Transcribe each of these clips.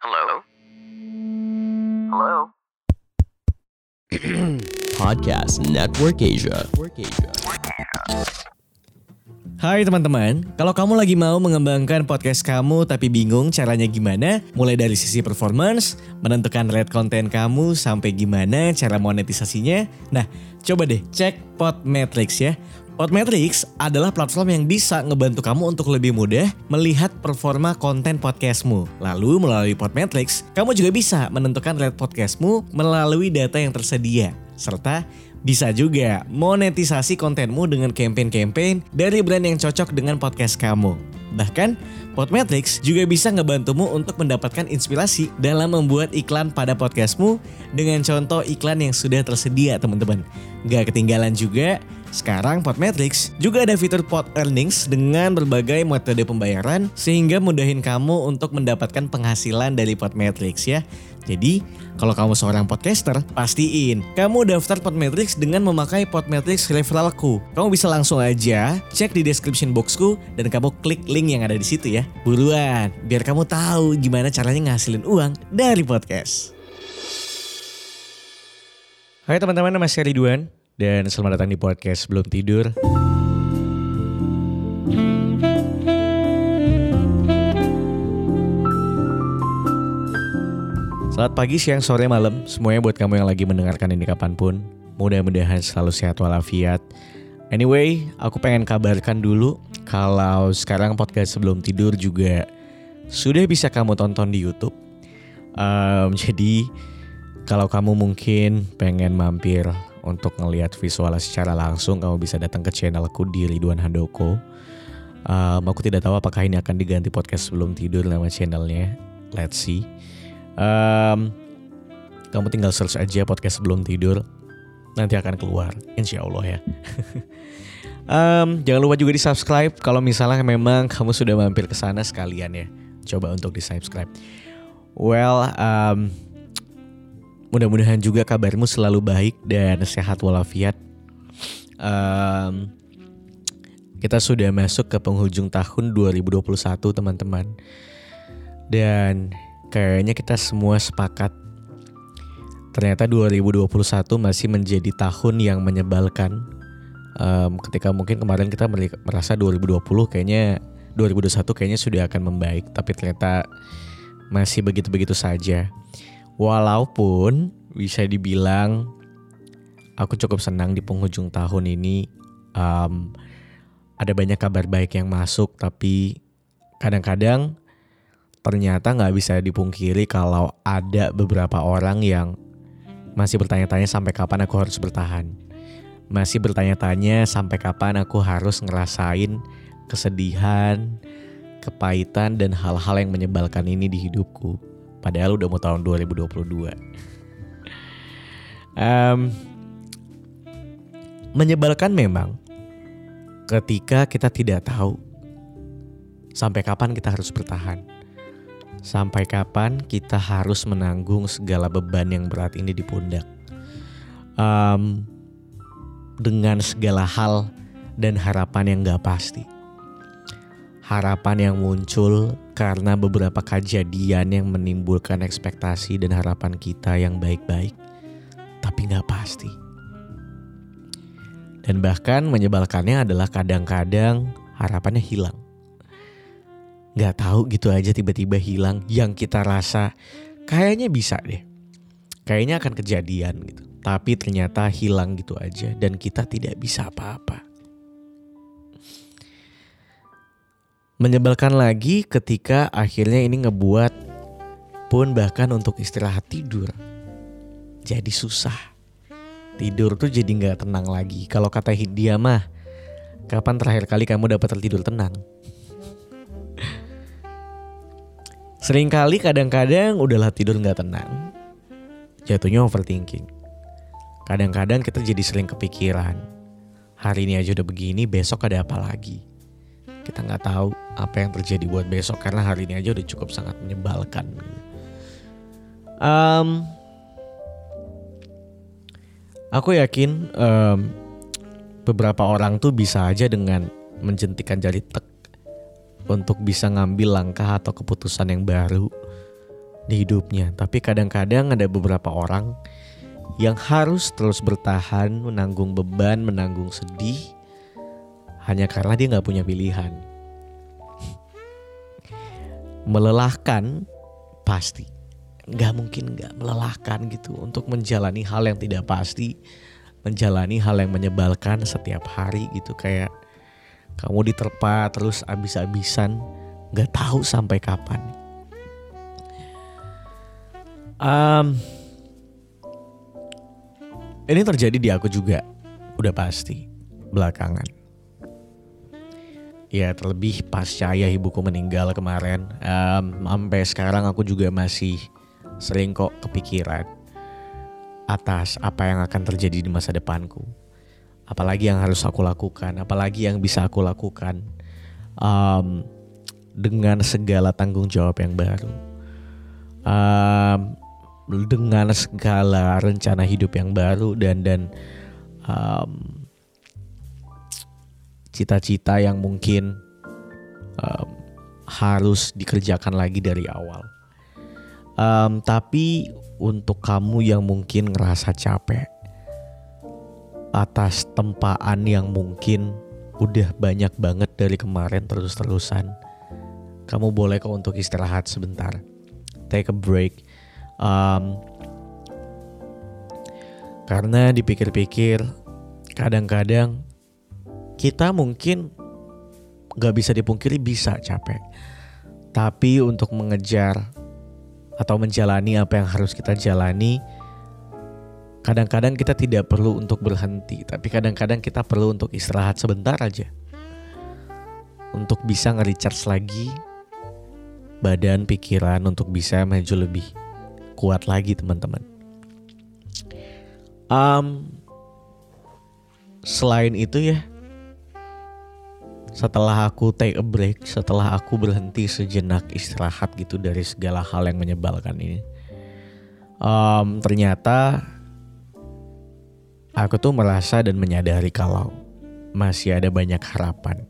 Hello? Hello? Podcast Network Asia. Hai teman-teman, kalau kamu lagi mau mengembangkan podcast kamu tapi bingung caranya gimana, mulai dari sisi performance, menentukan rate konten kamu sampai gimana cara monetisasinya, nah coba deh cek Podmetrics ya. Podmetrics adalah platform yang bisa ngebantu kamu untuk lebih mudah melihat performa konten podcastmu. Lalu melalui Podmetrics, kamu juga bisa menentukan rate podcastmu melalui data yang tersedia. Serta bisa juga monetisasi kontenmu dengan campaign-campaign dari brand yang cocok dengan podcast kamu. Bahkan, Podmetrics juga bisa ngebantumu untuk mendapatkan inspirasi dalam membuat iklan pada podcastmu dengan contoh iklan yang sudah tersedia teman-teman. Gak ketinggalan juga, sekarang Podmetrics juga ada fitur Pod Earnings dengan berbagai metode pembayaran sehingga mudahin kamu untuk mendapatkan penghasilan dari Podmetrics ya. Jadi, kalau kamu seorang podcaster, pastiin kamu daftar Podmetrics dengan memakai Podmetrics referralku. Kamu bisa langsung aja cek di description boxku dan kamu klik link yang ada di situ ya. Buruan, biar kamu tahu gimana caranya ngasilin uang dari podcast. Hai teman-teman, nama saya Ridwan dan selamat datang di podcast Belum Tidur. Selamat pagi, siang, sore, malam. Semuanya buat kamu yang lagi mendengarkan ini kapan pun. Mudah-mudahan selalu sehat walafiat. Anyway, aku pengen kabarkan dulu kalau sekarang podcast sebelum tidur juga sudah bisa kamu tonton di YouTube. Um, jadi kalau kamu mungkin pengen mampir untuk ngelihat visual secara langsung, kamu bisa datang ke channelku di Ridwan Handoko. Um, aku tidak tahu apakah ini akan diganti podcast sebelum tidur nama channelnya. Let's see. Um, kamu tinggal search aja podcast sebelum tidur, nanti akan keluar, insya Allah ya. um, jangan lupa juga di subscribe kalau misalnya memang kamu sudah mampir ke sana sekalian ya. Coba untuk di subscribe. Well, um, mudah-mudahan juga kabarmu selalu baik dan sehat walafiat. Um, kita sudah masuk ke penghujung tahun 2021 teman-teman. Dan kayaknya kita semua sepakat ternyata 2021 masih menjadi tahun yang menyebalkan. Um, ketika mungkin kemarin kita merasa 2020 kayaknya 2021 kayaknya sudah akan membaik, tapi ternyata masih begitu-begitu saja. Walaupun bisa dibilang aku cukup senang di penghujung tahun ini um, ada banyak kabar baik yang masuk, tapi kadang-kadang ternyata nggak bisa dipungkiri kalau ada beberapa orang yang masih bertanya-tanya sampai kapan aku harus bertahan. Masih bertanya-tanya sampai kapan aku harus ngerasain kesedihan, kepahitan, dan hal-hal yang menyebalkan ini di hidupku. Padahal udah mau tahun 2022. um, menyebalkan memang ketika kita tidak tahu sampai kapan kita harus bertahan Sampai kapan kita harus menanggung segala beban yang berat ini di pundak? Um, dengan segala hal dan harapan yang gak pasti. Harapan yang muncul karena beberapa kejadian yang menimbulkan ekspektasi dan harapan kita yang baik-baik, tapi gak pasti. Dan bahkan menyebalkannya adalah kadang-kadang harapannya hilang nggak tahu gitu aja tiba-tiba hilang yang kita rasa kayaknya bisa deh. Kayaknya akan kejadian gitu. Tapi ternyata hilang gitu aja dan kita tidak bisa apa-apa. Menyebalkan lagi ketika akhirnya ini ngebuat pun bahkan untuk istirahat tidur jadi susah. Tidur tuh jadi nggak tenang lagi. Kalau kata dia mah kapan terakhir kali kamu dapat tertidur tenang Seringkali kadang-kadang udahlah tidur nggak tenang. Jatuhnya overthinking. Kadang-kadang kita jadi sering kepikiran. Hari ini aja udah begini, besok ada apa lagi? Kita nggak tahu apa yang terjadi buat besok karena hari ini aja udah cukup sangat menyebalkan. Um, aku yakin um, beberapa orang tuh bisa aja dengan menjentikan jari tek untuk bisa ngambil langkah atau keputusan yang baru di hidupnya. Tapi kadang-kadang ada beberapa orang yang harus terus bertahan, menanggung beban, menanggung sedih, hanya karena dia nggak punya pilihan. Melelahkan pasti, nggak mungkin nggak melelahkan gitu untuk menjalani hal yang tidak pasti, menjalani hal yang menyebalkan setiap hari gitu kayak kamu diterpa terus abis-abisan nggak tahu sampai kapan. Um, ini terjadi di aku juga, udah pasti belakangan. Ya terlebih pasca ayah ibuku meninggal kemarin, um, sampai sekarang aku juga masih sering kok kepikiran atas apa yang akan terjadi di masa depanku. Apalagi yang harus aku lakukan, apalagi yang bisa aku lakukan um, dengan segala tanggung jawab yang baru. Um, dengan segala rencana hidup yang baru dan dan um, cita-cita yang mungkin um, harus dikerjakan lagi dari awal. Um, tapi untuk kamu yang mungkin ngerasa capek atas tempaan yang mungkin udah banyak banget dari kemarin terus-terusan, kamu boleh kok untuk istirahat sebentar. Take a break. Um, karena dipikir-pikir kadang-kadang kita mungkin gak bisa dipungkiri bisa capek. Tapi untuk mengejar atau menjalani apa yang harus kita jalani kadang-kadang kita tidak perlu untuk berhenti tapi kadang-kadang kita perlu untuk istirahat sebentar aja untuk bisa nge-recharge lagi badan pikiran untuk bisa maju lebih kuat lagi teman-teman. Um, selain itu ya, setelah aku take a break, setelah aku berhenti sejenak istirahat gitu dari segala hal yang menyebalkan ini, um, ternyata aku tuh merasa dan menyadari kalau masih ada banyak harapan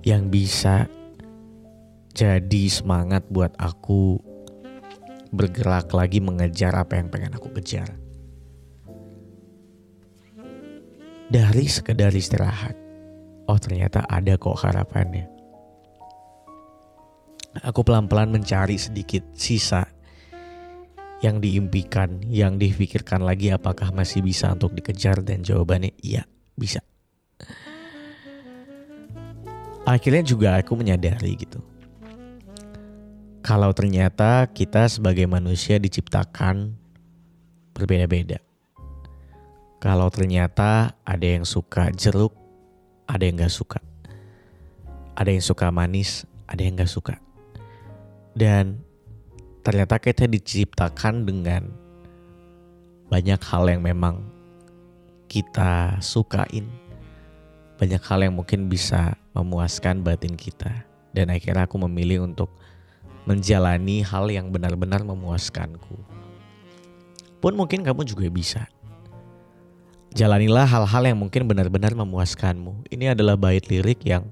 yang bisa jadi semangat buat aku bergerak lagi mengejar apa yang pengen aku kejar. Dari sekedar istirahat, oh ternyata ada kok harapannya. Aku pelan-pelan mencari sedikit sisa yang diimpikan, yang dipikirkan lagi apakah masih bisa untuk dikejar dan jawabannya iya, bisa. Akhirnya juga aku menyadari gitu kalau ternyata kita sebagai manusia diciptakan berbeda-beda. Kalau ternyata ada yang suka jeruk, ada yang gak suka. Ada yang suka manis, ada yang gak suka. Dan ternyata kita diciptakan dengan banyak hal yang memang kita sukain. Banyak hal yang mungkin bisa memuaskan batin kita. Dan akhirnya aku memilih untuk menjalani hal yang benar-benar memuaskanku. Pun mungkin kamu juga bisa. Jalanilah hal-hal yang mungkin benar-benar memuaskanmu. Ini adalah bait lirik yang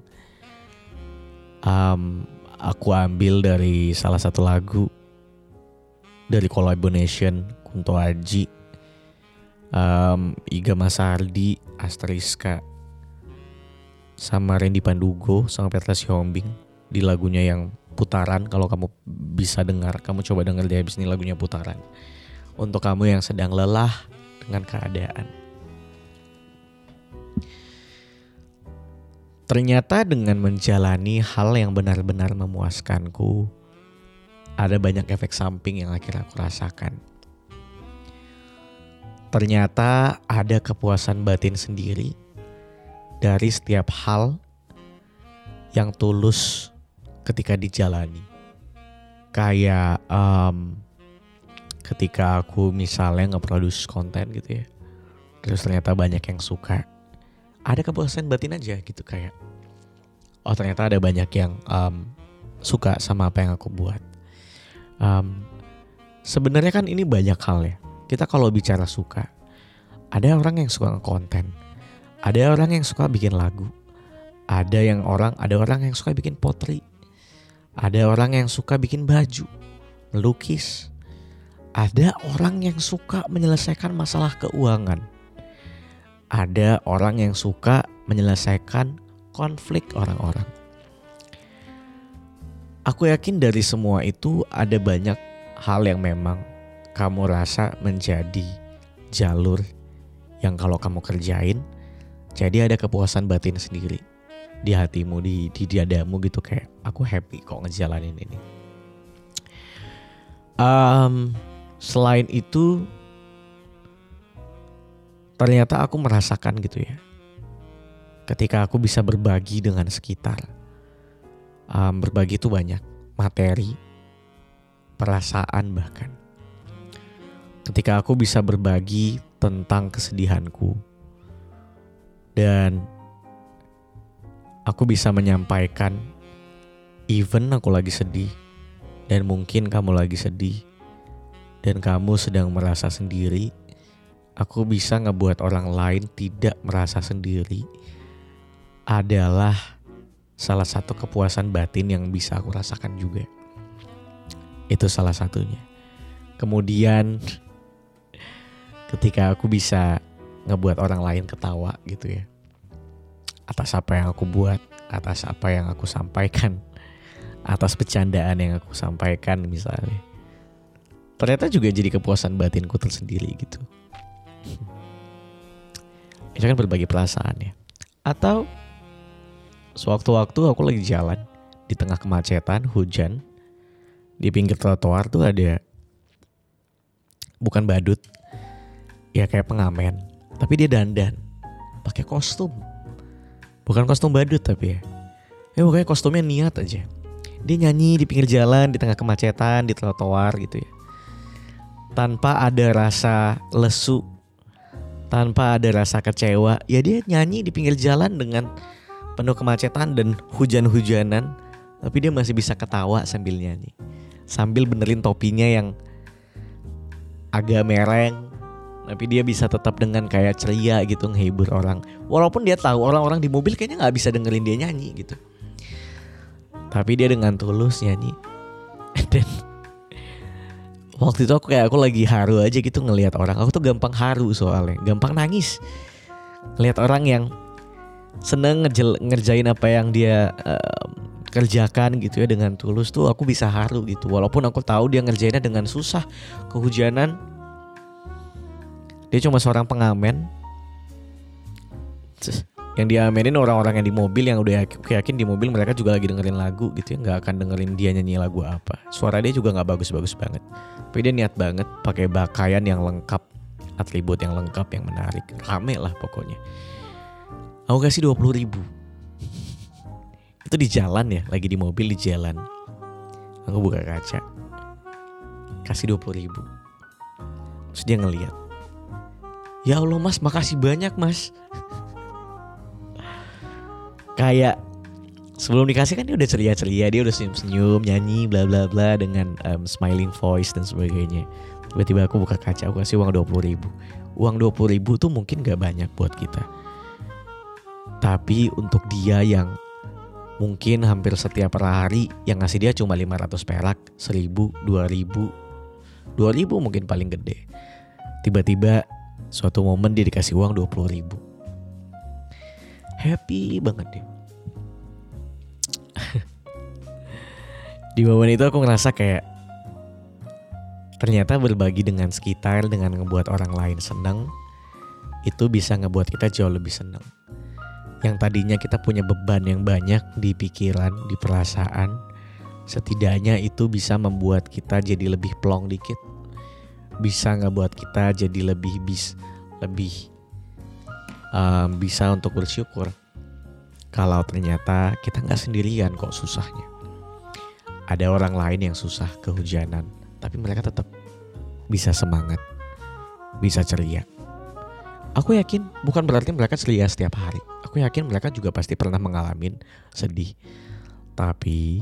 um, aku ambil dari salah satu lagu dari collaboration Kunto Aji, um, Iga Masardi, Asteriska, sama Randy Pandugo, sama Petra Sihombing di lagunya yang putaran. Kalau kamu bisa dengar kamu coba dengar di habis ini lagunya putaran. Untuk kamu yang sedang lelah dengan keadaan. Ternyata dengan menjalani hal yang benar-benar memuaskanku ada banyak efek samping yang akhirnya aku rasakan ternyata ada kepuasan batin sendiri dari setiap hal yang tulus ketika dijalani. Kayak um, ketika aku misalnya nge-produce konten gitu ya. Terus ternyata banyak yang suka. Ada kepuasan batin aja gitu kayak. Oh ternyata ada banyak yang um, suka sama apa yang aku buat. Um, Sebenarnya kan ini banyak hal ya. Kita kalau bicara suka, ada orang yang suka nge-konten, ada orang yang suka bikin lagu, ada yang orang, ada orang yang suka bikin potri, ada orang yang suka bikin baju. melukis. Ada orang yang suka menyelesaikan masalah keuangan. Ada orang yang suka menyelesaikan konflik orang-orang. Aku yakin dari semua itu ada banyak hal yang memang kamu rasa menjadi jalur yang kalau kamu kerjain jadi ada kepuasan batin sendiri di hatimu di di diadamu gitu kayak aku happy kok ngejalanin ini. Um, selain itu ternyata aku merasakan gitu ya ketika aku bisa berbagi dengan sekitar um, berbagi itu banyak materi perasaan bahkan. Ketika aku bisa berbagi tentang kesedihanku dan aku bisa menyampaikan even aku lagi sedih dan mungkin kamu lagi sedih dan kamu sedang merasa sendiri, aku bisa ngebuat orang lain tidak merasa sendiri adalah salah satu kepuasan batin yang bisa aku rasakan juga. Itu salah satunya. Kemudian ketika aku bisa ngebuat orang lain ketawa gitu ya. Atas apa yang aku buat, atas apa yang aku sampaikan atas bercandaan yang aku sampaikan misalnya. Ternyata juga jadi kepuasan batinku tersendiri gitu. Itu kan berbagi perasaan ya. Atau sewaktu-waktu aku lagi jalan di tengah kemacetan, hujan, di pinggir trotoar tuh ada bukan badut, ya kayak pengamen, tapi dia dandan, pakai kostum, bukan kostum badut tapi ya, ya pokoknya kostumnya niat aja. Dia nyanyi di pinggir jalan di tengah kemacetan di trotoar gitu ya. Tanpa ada rasa lesu tanpa ada rasa kecewa ya dia nyanyi di pinggir jalan dengan penuh kemacetan dan hujan-hujanan tapi dia masih bisa ketawa sambil nyanyi. Sambil benerin topinya yang agak mereng tapi dia bisa tetap dengan kayak ceria gitu ngehibur orang. Walaupun dia tahu orang-orang di mobil kayaknya nggak bisa dengerin dia nyanyi gitu. Tapi dia dengan tulus nyanyi. Dan waktu itu aku kayak aku lagi haru aja gitu ngelihat orang. Aku tuh gampang haru soalnya gampang nangis. Ngelihat orang yang seneng ngerjain apa yang dia uh, kerjakan gitu ya dengan tulus tuh aku bisa haru gitu. Walaupun aku tahu dia ngerjainnya dengan susah kehujanan. Dia cuma seorang pengamen. Yang diamenin orang-orang yang di mobil yang udah yakin di mobil mereka juga lagi dengerin lagu gitu ya. Nggak akan dengerin dia nyanyi lagu apa. Suara dia juga nggak bagus-bagus banget. Tapi dia niat banget pakai pakaian yang lengkap atribut yang lengkap yang menarik. Rame lah pokoknya aku kasih dua puluh ribu itu di jalan ya lagi di mobil di jalan aku buka kaca kasih dua puluh ribu terus dia ngeliat ya Allah mas makasih banyak mas kayak sebelum dikasih kan dia udah ceria-ceria, dia udah senyum-senyum, nyanyi bla bla bla dengan um, smiling voice dan sebagainya. Tiba-tiba aku buka kaca, aku kasih uang 20 ribu. Uang 20 ribu tuh mungkin gak banyak buat kita. Tapi untuk dia yang mungkin hampir setiap hari yang ngasih dia cuma 500 perak, 1000, 2000, 2000 mungkin paling gede. Tiba-tiba suatu momen dia dikasih uang 20 ribu. Happy banget deh. di momen itu aku ngerasa kayak ternyata berbagi dengan sekitar dengan ngebuat orang lain seneng itu bisa ngebuat kita jauh lebih seneng. Yang tadinya kita punya beban yang banyak di pikiran, di perasaan, setidaknya itu bisa membuat kita jadi lebih plong dikit. Bisa ngebuat kita jadi lebih bis, lebih um, bisa untuk bersyukur kalau ternyata kita nggak sendirian kok susahnya. Ada orang lain yang susah kehujanan, tapi mereka tetap bisa semangat, bisa ceria. Aku yakin bukan berarti mereka ceria setiap hari. Aku yakin mereka juga pasti pernah mengalami sedih. Tapi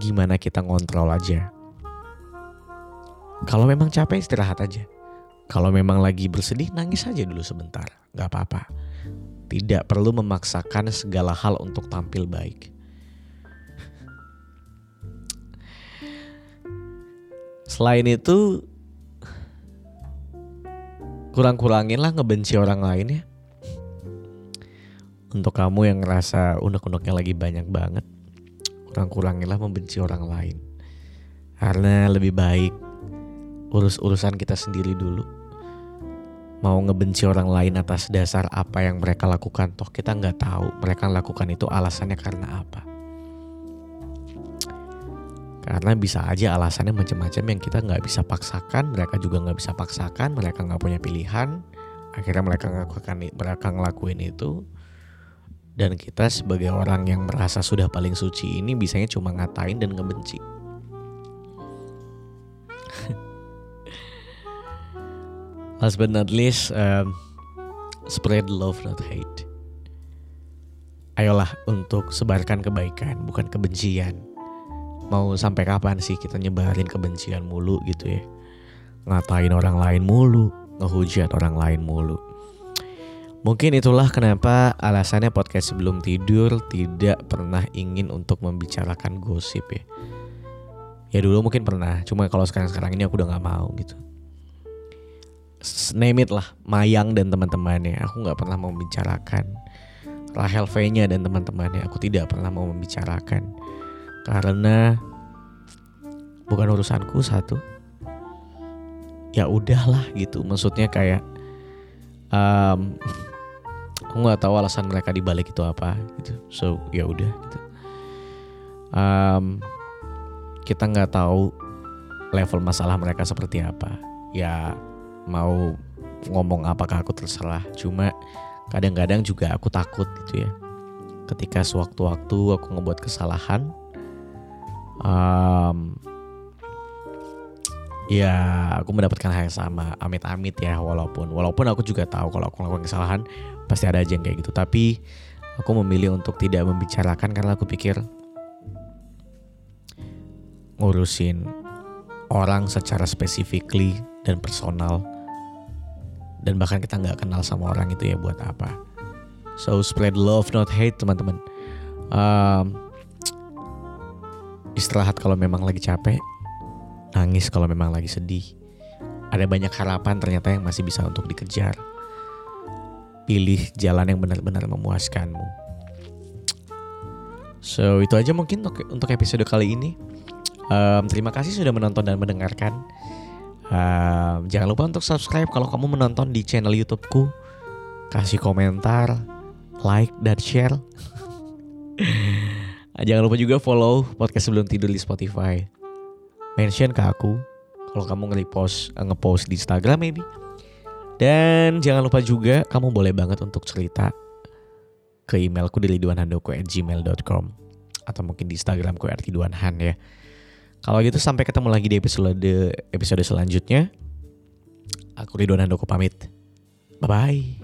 gimana kita ngontrol aja. Kalau memang capek istirahat aja. Kalau memang lagi bersedih nangis aja dulu sebentar. Gak apa-apa. Tidak perlu memaksakan segala hal untuk tampil baik. Selain itu kurang-kurangin lah ngebenci orang lain ya. Untuk kamu yang ngerasa unek-uneknya lagi banyak banget, kurang-kurangin lah membenci orang lain. Karena lebih baik urus urusan kita sendiri dulu. Mau ngebenci orang lain atas dasar apa yang mereka lakukan, toh kita nggak tahu mereka lakukan itu alasannya karena apa. Karena bisa aja alasannya macam-macam yang kita nggak bisa paksakan, mereka juga nggak bisa paksakan, mereka nggak punya pilihan. Akhirnya mereka ngelakukan mereka ngelakuin itu dan kita sebagai orang yang merasa sudah paling suci ini bisanya cuma ngatain dan ngebenci. Last but not least, um, spread love not hate. Ayolah untuk sebarkan kebaikan, bukan kebencian. Mau sampai kapan sih kita nyebarin kebencian mulu gitu ya? Ngatain orang lain mulu, ngehujat orang lain mulu. Mungkin itulah kenapa alasannya podcast sebelum tidur tidak pernah ingin untuk membicarakan gosip ya. Ya dulu mungkin pernah, cuma kalau sekarang-sekarang ini aku udah nggak mau gitu. Name lah, Mayang dan teman-temannya. Aku nggak pernah mau membicarakan. Rahel V-nya dan teman-temannya. Aku tidak pernah mau membicarakan. Karena bukan urusanku satu. Ya udahlah gitu. Maksudnya kayak um, aku nggak tahu alasan mereka dibalik itu apa gitu. So ya udah gitu. Um, kita nggak tahu level masalah mereka seperti apa. Ya mau ngomong apakah aku terserah. Cuma kadang-kadang juga aku takut gitu ya. Ketika sewaktu-waktu aku ngebuat kesalahan, um, ya aku mendapatkan hal yang sama. Amit-amit ya walaupun walaupun aku juga tahu kalau aku melakukan kesalahan pasti ada aja yang kayak gitu. Tapi aku memilih untuk tidak membicarakan karena aku pikir ngurusin orang secara specifically dan personal dan bahkan kita nggak kenal sama orang itu ya buat apa so spread love not hate teman-teman um, istirahat kalau memang lagi capek nangis kalau memang lagi sedih ada banyak harapan ternyata yang masih bisa untuk dikejar pilih jalan yang benar-benar memuaskanmu so itu aja mungkin untuk episode kali ini Um, terima kasih sudah menonton dan mendengarkan. Um, jangan lupa untuk subscribe kalau kamu menonton di channel YouTubeku. Kasih komentar, like dan share. jangan lupa juga follow podcast sebelum tidur di Spotify. Mention ke aku kalau kamu nge-repost, nge-post di Instagram maybe. Dan jangan lupa juga kamu boleh banget untuk cerita ke emailku di liduanhandoko@gmail.com atau mungkin di Instagramku @riduanhan ya. Kalau gitu sampai ketemu lagi di episode episode selanjutnya. Aku Ridwan Handoko pamit. Bye bye.